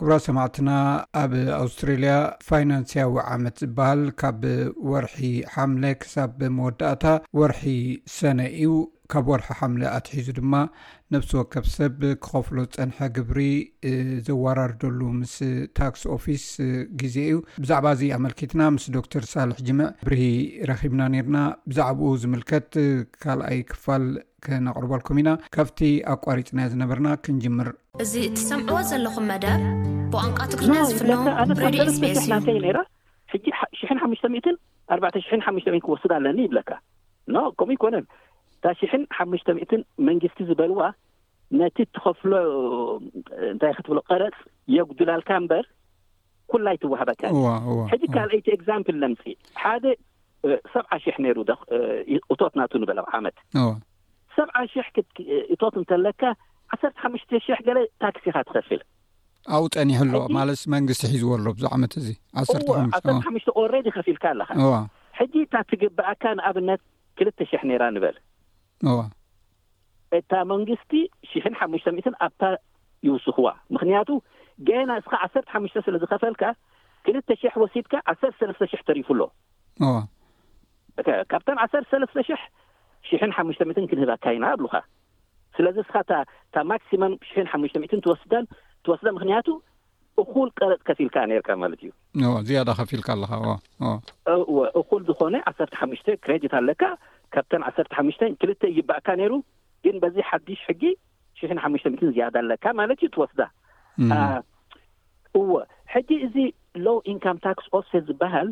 ክቡራት ሰማዕትና ኣብ ኣውስትራልያ ፋይናንስያዊ ዓመት ዝበሃል ካብ ወርሒ ሓምለ ክሳብ መወዳእታ ወርሒ ሰነ እዩ ካብ ወርሒ ሓምለ ኣትሒዙ ድማ ነብሲ ወከብ ሰብ ክኸፍሎ ዝፀንሐ ግብሪ ዘዋራርደሉ ምስ ታክስ ኦፊስ ግዜ እዩ ብዛዕባ እዚ ኣመልኪትና ምስ ዶክተር ሳልሕ ጅምዕ ብርሂ ረኪብና ነርና ብዛዕባኡ ዝምልከት ካልኣይ ክፋል ክነቕርበልኩም ኢና ካብቲ ኣቋሪፅናዮ ዝነበርና ክንጅምር እዚ እትሰምዕዎ ዘለኹም መደብ ብቋንቋ ትግርኛ ዝፍኖ ሬድዮ ኤስቤስ እዩ ናተይ ነይራ ሕጂ ሽሕን ሓሙሽተ ሚእትን ኣርባዕተ ሽሕን ሓሙሽተ ሚእትን ክወስድ ኣለኒ ይብለካ ኖ ከምኡ ይኮነን እታ ሽሕን ሓሙሽተ ሚእትን መንግስቲ ዝበልዋ ነቲ እትኸፍሎ እንታይ ክትብሎ ቀረፅ የጉድላልካ እምበር ኩላ ኣይትወሃበካን እዋ እያ። እዋ ሕጂ እዋ ካልኣይቲ ኤግዛምፕል ነምጽእ። ሓደ እ፣ ሰብዓ ሽሕ ነይሩ ዶ እ፣ እቶት ናቱ ንበል ኣብ ዓመት እዋ ሰብዓ ሽሕ ክት- እ፣ እቶት እንተለካ ዓሰርተ ሓሙሽተ ሽሕ ገለ ታክሲ ኢኻ ትኸፍል። ኣብኡ ጠኒሑ ኣሎ ሕጂ ማለት መንግስቲ ሒዝዎ ኣሎ ብዚ ዓመት እዚ ዓሰርተ እወ ሓሙሽተ ዓሰርተ እዋ ሓሙሽተ ኦልሬዲ ከፊልካ ኣለኻ። እዋ ሕጂ እታ ትግብኣካ ንኣብነት ክልተ ሽሕ ነይራ ንበል እዋ እታ መንግስቲ ሽሕን ሓሙሽተ ሚእትን ኣብታ ይውስኽዋ ምኽንያቱ ገና እስኻ ዓሰርተ ሓሙሽተ ስለ ዝኸፈልካ ክልተ ሽሕ ወሲድካ ዓሰርተ ሰለስተ ሽሕ ተሪፉ ኣሎ እወ እከ ካብተን ዓሰርተ ሰለስተ ሽሕ ሽሕን ሓሙሽተ ሚእትን ክንህባካ ኢና ኣብሉኻ ስለዚ እስኻ እታ እታ ማክሲመም ሽሕን ሓሙሽተ ሚእትን ትወስዳን ትወስዳ ምኽንያቱ እኹል ቀረጽ ከፊልካ ኔርካ ማለት እዩ። እወ ዝያዳ ከፊልካ ኣለኻ። እወ እወ እወ እኹል ዝኾነ ዓሰርተ ሓሙሽተ ክሬዲት ኣለካ። ካብተን ዓሰርተ ሓሙሽተ ክልተ ይግባእካ ነይሩ፣ ግን በዚ ሓድሽ ሕጊ ሽሕን ሓሙሽተ ሚእትን ዝያዳ ኣለካ ማለት እዩ ትወስዳ። እም፣ አ፣ እወ ሕጂ እዚ ሎው ኢንካም ታክስ ኦፍሴት ዝበሃል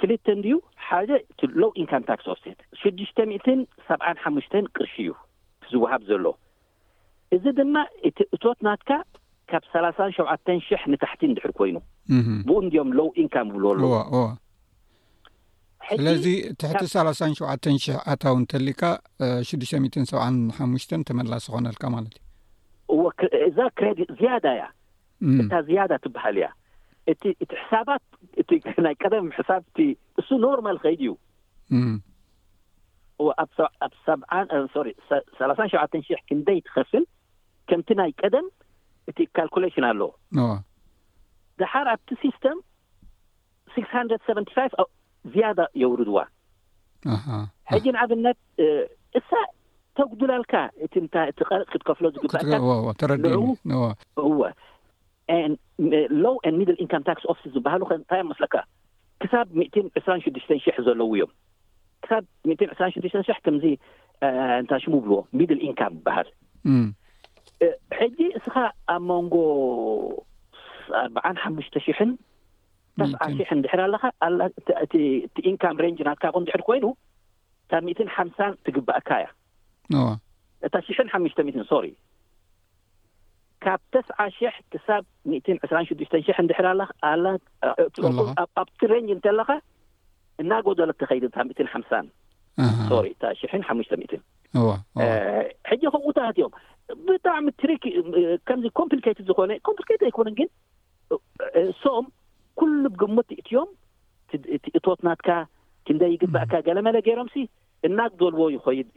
ክልተ እንድዩ ሓደ እቲ ሎው ኢንካም ታክስ ኦፍሴት ሽዱሽተ ሚእትን ሰብዓን ሓሙሽተን ቅርሺ እዩ እቲ ዝወሃብ ዘሎ እዚ ድማ እቲ እቶት ናትካ ካብ ሰላሳን ሸውዓተን ሽሕ ንታሕቲ እንድሕር ኮይኑ ብኡ እንድዮም ሎው ኢንካም ይብልዎ ኣለዉ ስለዚ ትሕቲ ሰላሳን ሸውዓተን ሽሕ ኣታዊ እንተሊካ ሽዱሽተ ሚትን ሰብዓን ሓሙሽተን ተመላሲ ኾነልካ ማለት እዩ እወ እዛ ክሬዲት ዝያዳ እያ እታ ዝያዳ ትበሃል እያ እቲ እቲ ሕሳባት እቲ ናይ ቀደም ሕሳብ እቲ እሱ ኖርማል ኸይድ እዩ ኣብ ኣብ ሰብዓን ሶሪ ሰላሳን ሸውዓተን ሽሕ ክንደይ ትኸፍል ከምቲ ናይ ቀደም እቲ ካልኩሌሽን ኣሎ ድሓር ኣብቲ ሲስተም 675 ዝያዳ የውርድዋ ሕጂ ንኣብነት እሳ ተጉድላልካ እቲ ንታይ እቲ ቀረፅ ክትከፍሎ ዝግባእካተረዲእወ ሎው ን ሚድል ኢንካም ታክስ ኦፍስ ዝበሃሉ ከእንታይ መስለካ ክሳብ ሚእትን ዕስራን ሽዱሽተን ሽሕ ዘለዉ እዮም ክሳብ ሚእትን ዕስራን ሽዱሽተን ሽሕ ከምዚ እንታይ ሽሙ ብልዎ ሚድል ኢንካም ይበሃል ሕጂ እስኻ ኣብ መንጎ ኣርባዓን ሓሙሽተ ሽሕን ተስዓሽሕ እንድሕር ኣለኻ እቲ ኢንካም ሬንጅ ናትካ ኹን ድሕር ኮይኑ ካብ ሚትን ሓምሳን ትግባእካ እያ እታ ሽሕን ሓሙሽተ ሚትን ሶሪ ካብ ተስዓ ሽሕ ክሳብ ሚትን ዕስራን ሽዱሽተን ሽሕ እንድሕር ኣላ ኣብቲ ሬንጅ እንተለኻ እናጎደለት ተኸይድ እታ ሚትን ሓምሳን ሶሪ እታ ሽሕን ሓሙሽተ ሚትን ሕጂ ከምኡታት እዮም ብጣዕሚ ትሪክ ከምዚ ኮምፕሊኬትድ ዝኾነ ኮምፕሊኬት ኣይኮነን ግን እሶም ኩሉ ብግምት እትዮም እቲ እቶት ናትካ ክንደይ ይግበእካ ገለመለ ገይሮምሲ እናግደልዎ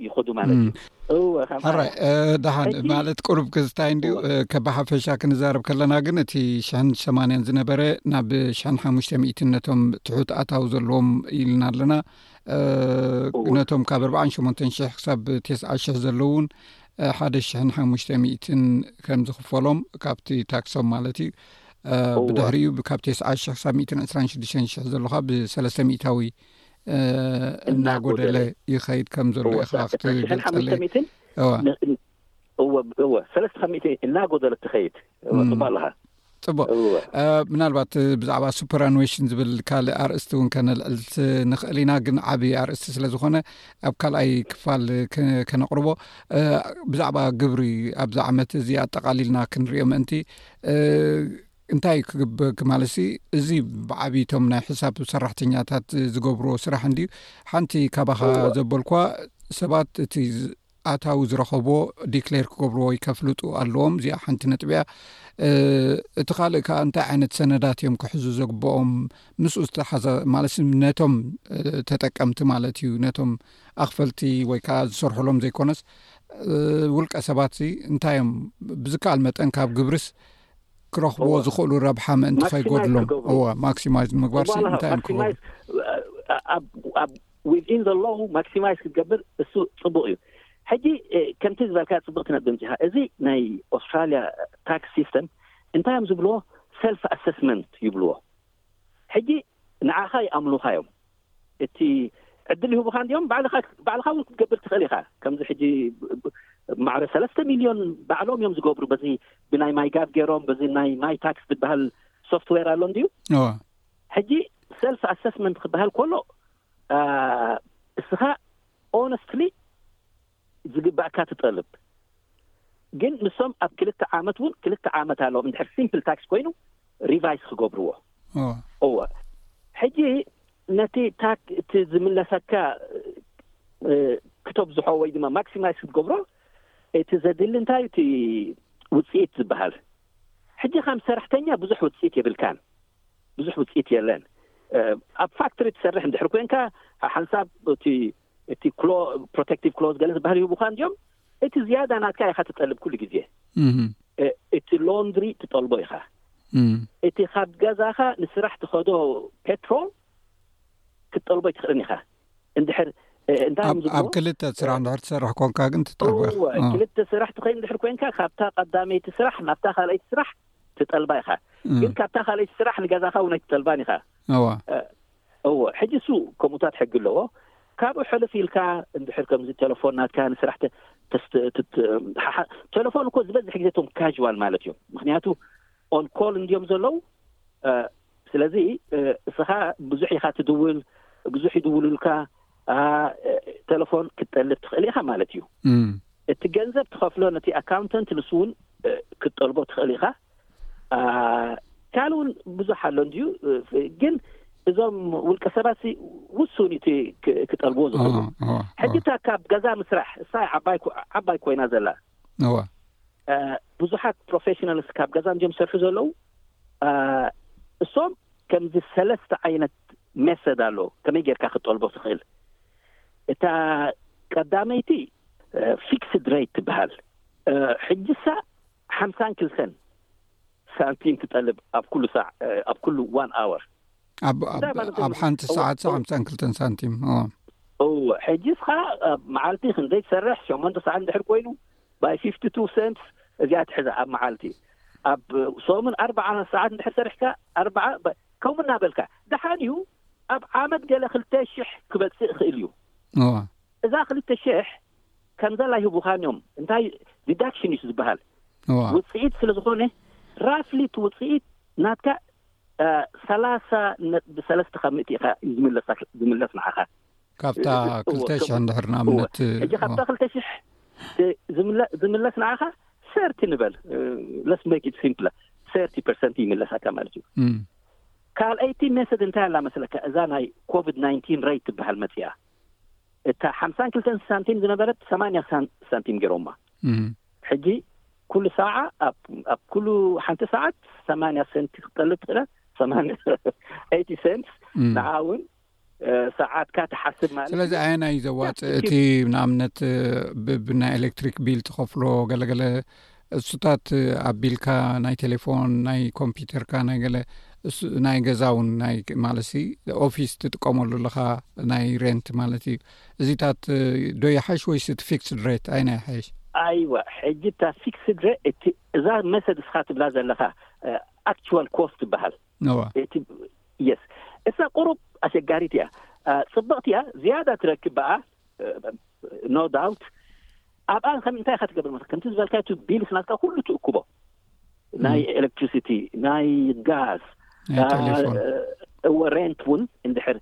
ይኸዱ ማለት እዩ እወራይ ደሓን ማለት ቅሩብ ክዝታይ እንዲዩ ከብሓፈሻ ክንዛረብ ከለና ግን እቲ ሽሕን ሰማንያን ዝነበረ ናብ ሽሕን ሓሙሽተ ሚእትን ነቶም ትሑት ኣታዊ ዘለዎም ኢልና ኣለና ነቶም ካብ ኣርባዓን ሸሞንተ ሽሕ ክሳብ ቴስዓ ሽሕ ዘለዉውን ሓደ ሽሕን ሓሙሽተ ሚእትን ከም ዝኽፈሎም ካብቲ ታክሶም ማለት እዩ ብድሕሪ ዩ ካብ ቴስዓ ሽሕ ክሳብ ሚእትን ዕስራን ሽዱሽተ ሽሕ ዘለካ ብሰለስተ ሚእታዊ እናጎደለ ይኸይድ ከም ዘሎ ኢኻ ክትገልፀለይእወሰለስተ እናጎደለ ትኸይድ ፅባ ኣለካ ፅቡቅ ምናልባት ብዛዕባ ሱፐራንዌሽን ዝብል ካልእ ኣርእስቲ እውን ከነልዕል ንኽእል ኢና ግን ዓብ ኣርእስቲ ስለ ዝኾነ ኣብ ካልኣይ ክፋል ከነቅርቦ ብዛዕባ ግብሪ ኣብዚ ዓመት እዚ ኣጠቃሊልና ክንሪኦ ምእንቲ እንታይ ዩ ክግብ ማለት እዚ ብዓብይቶም ናይ ሕሳብ ሰራሕተኛታት ዝገብርዎ ስራሕ እንድዩ ሓንቲ ካባኻ ዘበልኳ ሰባት እቲ ኣታዊ ዝረኸብዎ ዲክሌር ክገብርዎ ይ ከፍልጡ ኣለዎም እዚኣ ሓንቲ ነጥብያ እቲ ካልእ ከዓ እንታይ ዓይነት ሰነዳት እዮም ክሕዙ ዘግብኦም ምስኡ ዝተሓዘ ማለት ነቶም ተጠቀምቲ ማለት እዩ ነቶም ኣኽፈልቲ ወይ ከዓ ዝሰርሐሎም ዘይኮነስ ውልቀ ሰባት ዚ እንታይ እዮም ብዝከኣል መጠን ካብ ግብርስ ክረኽብዎ ዝኽእሉ ረብሓ ምእንቲ ከይጎድሎም እዎ ማክሲማይዝ ንምግባር እንታይ እዮም ክገብሩ ኣብ ዊዝኢን ዘ ሎው ማክሲማይዝ ክትገብር እሱ ፅቡቅ እዩ ሕጂ ከምቲ ዝበልካ ፅብቅቲ ነጥቢ ምፂኻ እዚ ናይ ኣውስትራሊያ ታክስ ሲስተም እንታይ እዮም ዝብልዎ ሰልፍ ኣሰስመንት ይብልዎ ሕጂ ንዓኻ ይኣምኑኻ እዮም እቲ ዕድል ይህቡኻ እንዲኦም ባዕልኻ እውን ክትገብር ትኽእል ኢኻ ከምዚ ሕጂ ማዕረ ሰለስተ ሚልዮን ባዕሎም እዮም ዝገብሩ በዚ ብናይ ማይ ጋብ ገይሮም በዚ ናይ ማይ ታክስ ዝበሃል ሶፍትዌር ኣሎ እንድዩ ሕጂ ሰልፍ ኣሰስመንት ክበሃል ከሎ እስኻ ኦነስትሊ ዝግባእካ ትጠልብ ግን ንሶም ኣብ ክልተ ዓመት እውን ክልተ ዓመት ኣለዎም እንድሕር ሲምፕል ታክስ ኮይኑ ሪቫይስ ክገብርዎ እወ ሕጂ ነቲ ታክ እቲ ዝምለሰካ ክተብዝሖ ወይ ድማ ማክሲማይዝ ክትገብሮ እቲ ዘድሊ እንታይ እቲ ውፅኢት ዝበሃል ሕጂ ከም ሰራሕተኛ ብዙሕ ውጽኢት የብልካን ብዙሕ ውጽኢት የለን ኣብ ፋክትሪ ትሰርሕ እንድሕር ኮንካ ሓንሳብ እቲ እቲ ክሎ ፕሮቴክቲቭ ክሎዝ ገለ ዝበሃል ይህቡካ እንድዮም እቲ ዝያዳ ናትካ ኢኻ ትጠልብ ኩሉ ግዜ እቲ ሎንድሪ ትጠልቦ ኢኻ እቲ ካብ ገዛኻ ንስራሕ ትኸዶ ፔትሮል ክትጠልቦ ኣይትኽእልን ኢኻ እንድሕር እንታይ እዮም ዝብልዎ ኣብ ክልተ ስራሕ እንድሕር ትሰርሕ ኮንካ ግን ትጠልቦ ኢኻ ክልተ ስራሕ ትኸይድ እንድሕር ኮንካ ካብታ ቀዳመይቲ ስራሕ ናብታ ካልኣይቲ ስራሕ ትጠልባ ኢኻ ግን ካብታ ካልኣይቲ ስራሕ ንገዛኻ እውን ኣይትጠልባን ኢኻ እወ እወ ሕጂ እሱ ከምኡታት ሕጊ ኣለዎ ካብኡ ሕልፍ ኢልካ እንድሕር ከምዚ ቴሌፎን ናትካ ንስራሕ ቴሌፎን እኮ ዝበዝሕ ግዜ እቶም ካዋል ማለት እዮም ምክንያቱ ኦንኮል እንድዮም ዘለው ስለዚ እስኻ ብዙሕ ኢኻ ትድውል ብዙሕ ይድውሉልካ ተለፎን ክትጠልብ ትኽእል ኢኻ ማለት እዩ እቲ ገንዘብ ትኸፍሎ ነቲ ኣካውንተንት ንሱ እውን ክትጠልቦ ትኽእል ኢኻ ካልእ እውን ብዙሕ ኣሎ እንድዩ ግን እዞም ውልቀ ሰባት ውሱን እቲ ክጠልብዎ ዝኽእሉ ሕጂ እታ ካብ ገዛ ምስራሕ እሳ ዓባይ ኮይና ዘላ ብዙሓት ፕሮፌሽናልስ ካብ ገዛ እንድዮም ዝሰርሑ ዘለዉ እሶም ከምዚ ሰለስተ ዓይነት ሜሰድ ኣሎ ከመይ ጌርካ ክጠልቦ ትኽእል እታ ቀዳመይቲ ፊክስድ ሬት ትበሃል ሕጅሳ ሓምሳን ክልተን ሳንቲም ትጠልብ ኣብ ኩሉ ሳዕ ኣብ ኩሉ ዋን ኣወር ኣብ ሓንቲ ሰዓት ሳ ሓምሳን ክልተን ሳንቲም እወ ሕጅስ ከ መዓልቲ ክንዘይ ትሰርሕ ሸሞንተ ሰዓት ንድሕር ኮይኑ ባይ ፊፍቲ ቱ ሰንትስ እዚኣ ትሕዛ ኣብ መዓልቲ ኣብ ሶምን ኣርብዓ ሰዓት እንድሕር ሰሪሕካ ኣርብዓ ባይ- ከምኡ እናበልካ ደሓን እዩ ኣብ ዓመት ገለ ክልተ ሽሕ ክበፅእ ይኽእል እዩ እዋ እዛ ክልተ ሽሕ ከምዘላ ይህቡኻን እዮም እንታይ ዲዳክሽን እዩ ዝበሃል እዋ ውፅኢት ስለ ዝኾነ ራፍሊ እቲ ውፅኢት ናትካ አ፣ ሰላሳ ነጥቢ ሰለስተ ካብ ምእቲ ኢኻ እዩ ዝምለሰ- ዝምለስ ንዓኻ ካብታ ክልተ ሽሕ እንድሕር ንኣብነት ሕጂ ካብታ ክልተ ሽሕ ዝምለስ ንዓኻ ሰርቲ ንበል ለስ ሜክ ኢት ሲምፕለ ሰርቲ ፐርሰንት ይምለሳካ ማለት እዩ ካልኣይቲ ሜሰድ እንታይ ኣላ መስለካ እዛ ናይ ኮቪድ ናይንቲን ረይት ትበሃል መፅያ እታ ሓምሳን ክልተን ሳንቲም ዝነበረት ሰማንያ ሳንቲም ገይሮማ ሕጂ ኩሉ ሰዓ ኣብ ኩሉ ሓንቲ ሰዓት ሰማንያ ሰንቲ ክትጠልብ ትኽእለ ሰማንያ ኤይቲ ሰንት ንዓ እውን ሰዓትካ ትሓስብ ማለት ስለዚ ኣየናይ እዩ ዘዋፅእ እቲ ንኣብነት ብናይ ኤሌክትሪክ ቢል ትኸፍሎ ገለገለ እሱታት ኣቢልካ ናይ ቴሌፎን ናይ ኮምፒተርካ ናይ ገለ ናይ ገዛ እውን ናይ ማለት ኦፊስ ትጥቀመሉ ኣለካ ናይ ሬንት ማለት እዩ እዚታት ዶ ይሓይሽ ወይስ እቲ ፊክስድ ሬት ኣይና ይሓይሽ ኣይወ ሕጂ እታ ፊክስድ ሬት እቲ እዛ መሰድ እስካ ትብላ ዘለካ ኣክዋል ኮስት ትበሃል ነዋ። እቲ የስ እሳ ቁሩብ ኣሸጋሪት እያ ጽብቕቲ እያ ዝያዳ ትረክብ ብኣ ኖ ዳውት ኣብኣ ከም እንታይ ኢኻ ትገብር መስ ከምቲ ዝበልካዮ እቲ ቢልስ ናትካ ኩሉ ትእክቦ ናይ ኤሌክትሪሲቲ ናይ ጋዝ ናይ ቴሌፎን እወ ሬንት እውን እንድሕር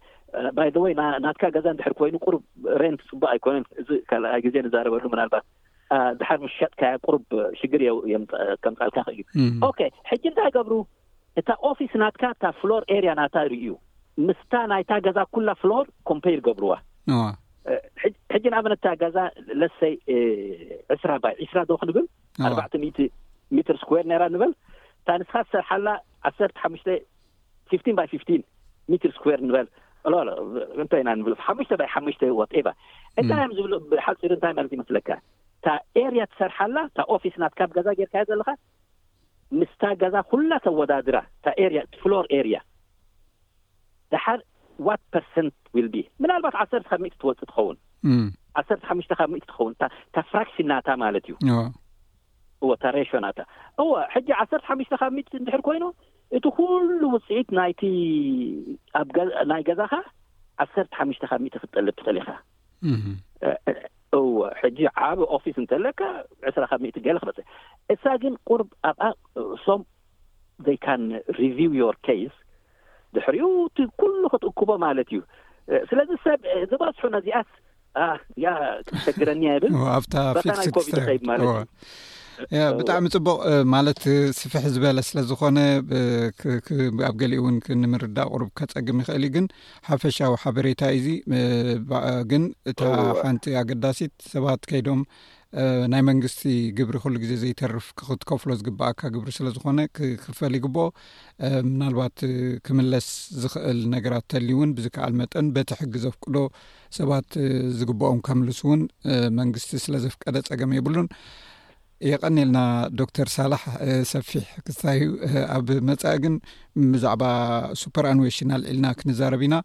ባይ ዘ ወይ ናትካ ገዛ እንድሕር ኮይኑ ቁሩብ ሬንት ፅቡቅ ኣይኮነን እዚ ካልኣይ ግዜ ንዛረበሉ ምናልባት ድሓር ምስ ሸጥካያ ቁሩብ ሽግር ከምፃልካ ክእዩ ኦኬ ሕጂ እንታይ ገብሩ እታ ኦፊስ ናትካ እታ ፍሎር ኤርያ ናታ ርእዩ ምስታ ናይታ ገዛ ኩላ ፍሎር ኮምፐይር ገብርዋ እወ ሕጂ ንኣብነት እታ ገዛ ለሰይ ዕስራ ባይ ዕስራ ዶ ክንብል እወ ኣርባዕተ ሚእቲ ሜትር ስኩዌር ነይራ ንበል እታ ንስኻ ትሰርሓላ ዓሰርተ ሓሙሽተ ፊፍቲን ባይ ፊፍቲን ሜትር ስኩዌር ንበል ሎ ሎ እንታይ ኢና ንብል ሓሙሽተ ባይ ሓሙሽተ ወት ኤባ እንታይ እዮም ዝብሉ ብሓፂሩ እንታይ ማለት ይመስለካ እታ ኤርያ ትሰርሓላ እታ ኦፊስ ናትካ ኣብ ገዛ ጌርካዮ ዘለኻ ምስታ ገዛ ኩላ ተወዳድራ እታ ኤርያ እቲ ፍሎር ኤርያ ደሓር ዋት ፐርሰንት ዊል ቢ ምናልባት ዓሰርተ ካብ ሚእቲ ትወፅእ ትኸውን ዓሰርተ ሓሙሽተ ካብ ሚእቲ ትኸውን እታ ፍራክሽን ናታ ማለት እዩ እወ እታ ሬሾ ናታ እወ ሕጂ ዓሰርተ ሓሙሽተ ካብ ሚእቲ እንድሕር ኮይኑ እቲ ኩሉ ውፅኢት ናይቲ ናይ ገዛኻ ዓሰርተ ሓሙሽተ ካብ ሚእቲ ክትጠልብ ትኽእል ኢኻ እወ ሕጂ ዓብ ኦፊስ እንተለካ ዕስራ ካብ ሚእቲ ገለ ክበጽሕ እሳ ግን ቁርብ ኣብኣ ሶም ዘይ ካን ሪቪው ዮር ኬስ ድሕሪኡ እቲ ኩሉ ክትእክቦ ማለት እዩ ስለዚ ሰብ ዝበዝሑ ነዚኣስ ያ ክትሸግረኒ ይብል ኣብታ ፊክስድ ስትራይት ማለት እዩ ብጣዕሚ ፅቡቅ ማለት ስፍሕ ዝበለ ስለ ዝኾነ ኣብ ገሊኡ እውን ክንምርዳእ ቅሩብ ከፀግም ይኽእል እዩ ግን ሓፈሻዊ ሓበሬታ እዩ እዚ ግን እታ ሓንቲ ኣገዳሲት ሰባት ከይዶም ናይ መንግስቲ ግብሪ ኩሉ ግዜ ዘይተርፍ ክትከፍሎ ዝግበኣካ ግብሪ ስለ ዝኾነ ክክፈል ይግብኦ ምናልባት ክምለስ ዝኽእል ነገራት ተል እውን ብዝከኣል መጠን በቲ ሕጊ ዘፍቅዶ ሰባት ዝግብኦም ከምልስ እውን መንግስቲ ስለ ዘፍቀደ ፀገም የብሉን የቐኔልና ዶክተር ሳላሕ ሰፊሕ ክስታይ እዩ ኣብ መጻኢ ግን ብዛዕባ ሱፐር ኣንዌሽን ኣልዒልና ክንዛረብ ኢና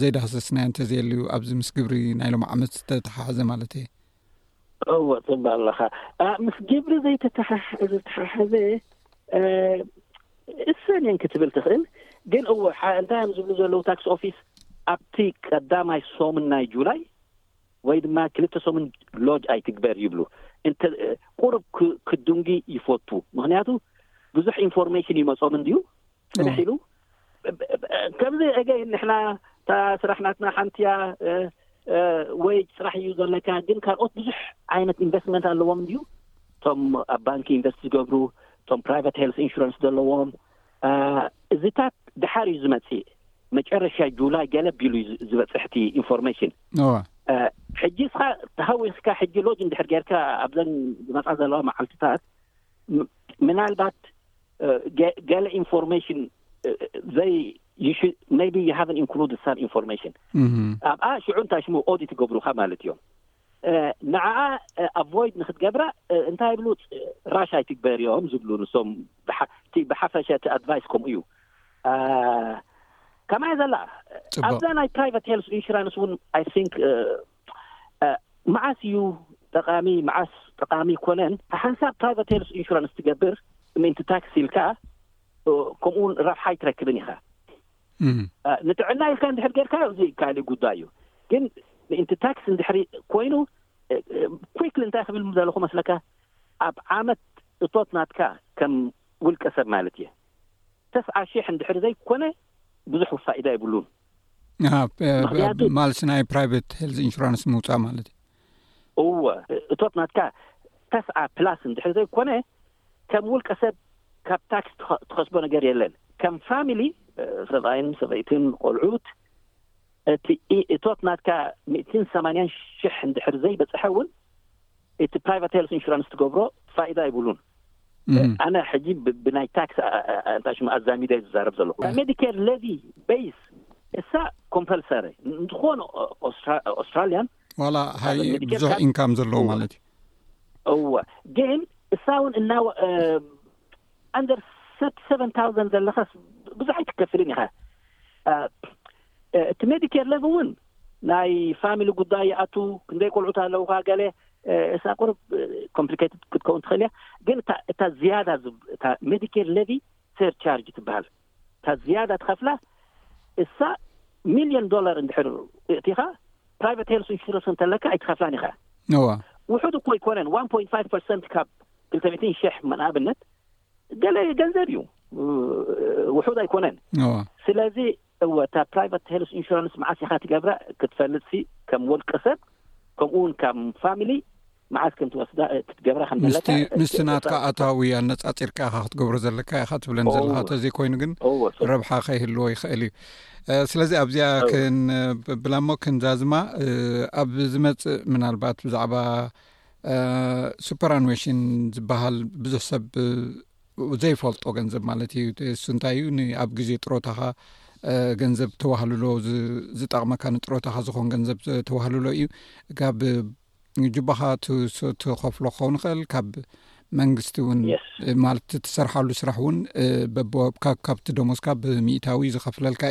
ዘይዳህሰስናዮ እንተዘየሉ ዩ ኣብዚ ምስ ግብሪ ናይ ሎም ዓመት ዝተተሓሓዘ ማለት እየ እዎ ፅባ ኣለኻ ምስ ግብሪ ዘይተተሓሓዘ እሰን እየን ክትብል ትኽእል ግን እዎ እንታይ እዮም ዝብሉ ዘለዉ ታክስ ኦፊስ ኣብቲ ቀዳማይ ሶምን ናይ ጁላይ ወይ ድማ ክልተ ሰሙን ሎጅ ኣይትግበር ይብሉ እንተ ቁሩብ ክ- ክድንጉ ይፈቱ ምክንያቱ ብዙሕ ኢንፎርሜሽን ይመጾም እንድዩ ጽንሕ ኢሉ ብ- ብ- ብ- ከምዚ እገይ ንሕና እታ ስራሕ ናትና ሓንቲ እያ እ፣ እ፣ ወይ ስራሕ እዩ ዘለካ ግን ካልኦት ብዙሕ ዓይነት ኢንቨስትመንት ኣለዎም እንድዩ እቶም ኣብ ባንኪ ኢንቨስት ዝገብሩ እቶም ፕራይቨት ሄልት ኢንሹራንስ ዘለዎም እዚታት ድሓር እዩ ዝመፅእ መጨረሻ ጁላይ ገለ ቢሉ እዩ ዝበፅሕ እቲ ኢንፎርሜሽን እወ ሕጂ ስኻ ተሃዊኽካ ሕጂ ሎጅ እንድሕር ጌርካ ኣብዘን ዝመፃ ዘለዋ መዓልትታት ም- ምናልባት እ፣ ገ- ገለ ኢንፎርሜሽን ዘይ ሜቢ ዩ ሃቨን ኢንክሉድ ሳም ኢንፎርሜሽን እህም። ኣብኣ ሽዑ እንታይ ሽሙ ኦዲት ይገብሩኻ ማለት እዮም ንዓኣ ኣቮይድ ንክትገብራ እንታይ ይብሉ ራሽ ኣይትግበሪ እዮም ዝብሉ ንሶም እቲ ብሓፈሸ እቲ ኣድቫይስ ከምኡ እዩ ከማይ ዘላ ኣብዛ ናይ ፕራይቨት ሄልስ ኢንሹራንስ እውን ኣይ ቲንክ መዓስ እዩ ጠቃሚ መዓስ ጠቃሚ ኮነን ሓንሳብ ፕራይቨት ሄልስ ኢንሹራንስ ትገብር ምእንቲ ታክስ ኢልካ ከምኡውን ረብሓ ኣይትረክብን ኢኻ ንጥዕና ኢልካ እንድሕር ጌርካዮ እዚ ካልእ ጉዳይ እዩ ግን ምእንቲ ታክስ እንድሕሪ ኮይኑ ኩክሊ እንታይ ክብል ዘለኹ መስለካ ኣብ ዓመት እቶት ናትካ ከም ውልቀ ሰብ ማለት እየ ተስዓ ሽሕ እንድሕሪ ዘይኮነ ብዙሕ ፋይዳ ይብሉን ማለት ናይ ፕራይቨት ሄልዝ ኢንሹራንስ ምውፃእ ማለት እዩ እወ እቶት ናትካ ተስዓ ፕላስ እንድሕር ዘይኮነ ከም ውልቀ ሰብ ካብ ታክስ ትኸስቦ ነገር የለን ከም ፋሚሊ ሰብኣይን ሰበይትን ቆልዑት እቲ እቶት ናትካ ሚእትን ሰማንያን ሽሕ እንድሕር ዘይበፅሐ እውን እቲ ፕራይቫት ሄልስ ኢንሹራንስ ትገብሮ ፋይዳ ይብሉን ኣነ ሕጂ ብናይ ታክስ እንታይ ሽሙ ኣዛሚደ ዝዛረብ ዘለኹ ሜዲኬር ሌቪ ቤይስ እሳ ኮምፐልሰሪ እንትኾነ ኣውስትራልያን ዋላ ሃይ ብዙሕ ኢንካም ዘለዎ ማለት እዩ እወ ግን እሳ እውን እና ኣንደር ሰርቲ ሰቨን ታውዘንድ ዘለኻስ ብዙሕ ኣይትከፍልን ኢኻ እቲ ሜዲኬር ለቭ እውን ናይ ፋሚሊ ጉዳይ ይኣቱ ክንደይ ቆልዑት ኣለውካ ገለ እሳ ቁርብ ኮምፕሊኬትድ ክትከውን ትኽእል እያ ግን እታ ዝያዳ እታ ሜዲኬር ለቪ ሰርቻርጅ ትበሃል እታ ዝያዳ ትኸፍላ እሳ ሚልዮን ዶላር እንድሕር እእቲኻ ፕራይቨት ሄልስ ኢንሹረንስ እንተለካ ኣይትኸፍላን ኢኻ እዋ ውሑድ እኮ ኣይኮነን ዋን ፖይንት ፋይቭ ፐርሰንት ካብ ክልተ ሚእትን ሽሕ ንኣብነት ገለ ገንዘብ እዩ እ- ውሑድ ኣይኮነን እዋ ስለዚ እወ እታ ፕራይቨት ሄልስ ኢንሹራንስ መዓስ ኢኻ ትገብራ ክትፈልጥሲ ከም ወልቀ ሰብ ከምኡ እውን ከም ፋሚሊ መዓዝ ከም ትወስዳ ክትገብራ ከም ዘለካ ምስቲ ምስቲ ናትካ ኣታዊ ኣነጻጺርካ ኢኻ ክትገብሮ ዘለካ ኢኻ ትብለን ዘለኻ ተዘይ ኮይኑ ግን ረብሓ ከይህልዎ ይኽእል እዩ ስለዚ ኣብዚኣ ክንብላ እሞ ክንዛዝማ ኣብ ዝመጽእ ምናልባት ብዛዕባ ሱፐራንዌሽን ዝበሃል ብዙሕ ሰብ ዘይፈልጦ ገንዘብ ማለት እዩ እሱ እንታይ እዩ ንኣብ ግዜ ጥሮታኻ ገንዘብ ተዋህልሎ ዝጠቕመካ ንጥሮታኻ ዝኾን ገንዘብ ተዋህልሎ እዩ ካብ ንጁባኻ ትኸፍሎ ክኸውን ይኽእል ካብ መንግስቲ እውን ማለት ትሰርሓሉ ስራሕ እውን ካብቲ ደሞዝካ ብምእታዊ ዝኸፍለልካ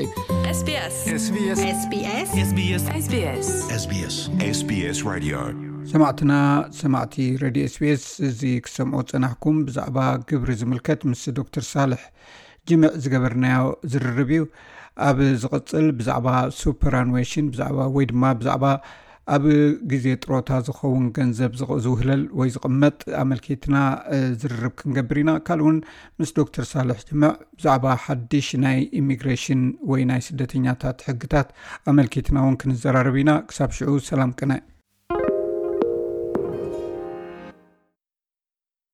እዩሰማዕትና ሰማዕቲ ረድዮ ስቤስ እዚ ክሰምዖ ፀናሕኩም ብዛዕባ ግብሪ ዝምልከት ምስ ዶክተር ሳልሕ ጅምዕ ዝገበርናዮ ዝርርብ እዩ ኣብ ዝቕፅል ብዛዕባ ሱፐራንዌሽን ብዛዕባ ወይ ድማ ብዛዕባ ኣብ ግዜ ጥሮታ ዝኸውን ገንዘብ ዝውህለል ወይ ዝቕመጥ ኣመልኪትና ዝርርብ ክንገብር ኢና ካልእ እውን ምስ ዶክተር ሳልሕ ጅምዕ ብዛዕባ ሓድሽ ናይ ኢሚግሬሽን ወይ ናይ ስደተኛታት ሕግታት ኣመልኪትና እውን ክንዘራርብ ኢና ክሳብ ሽዑ ሰላም ቅነ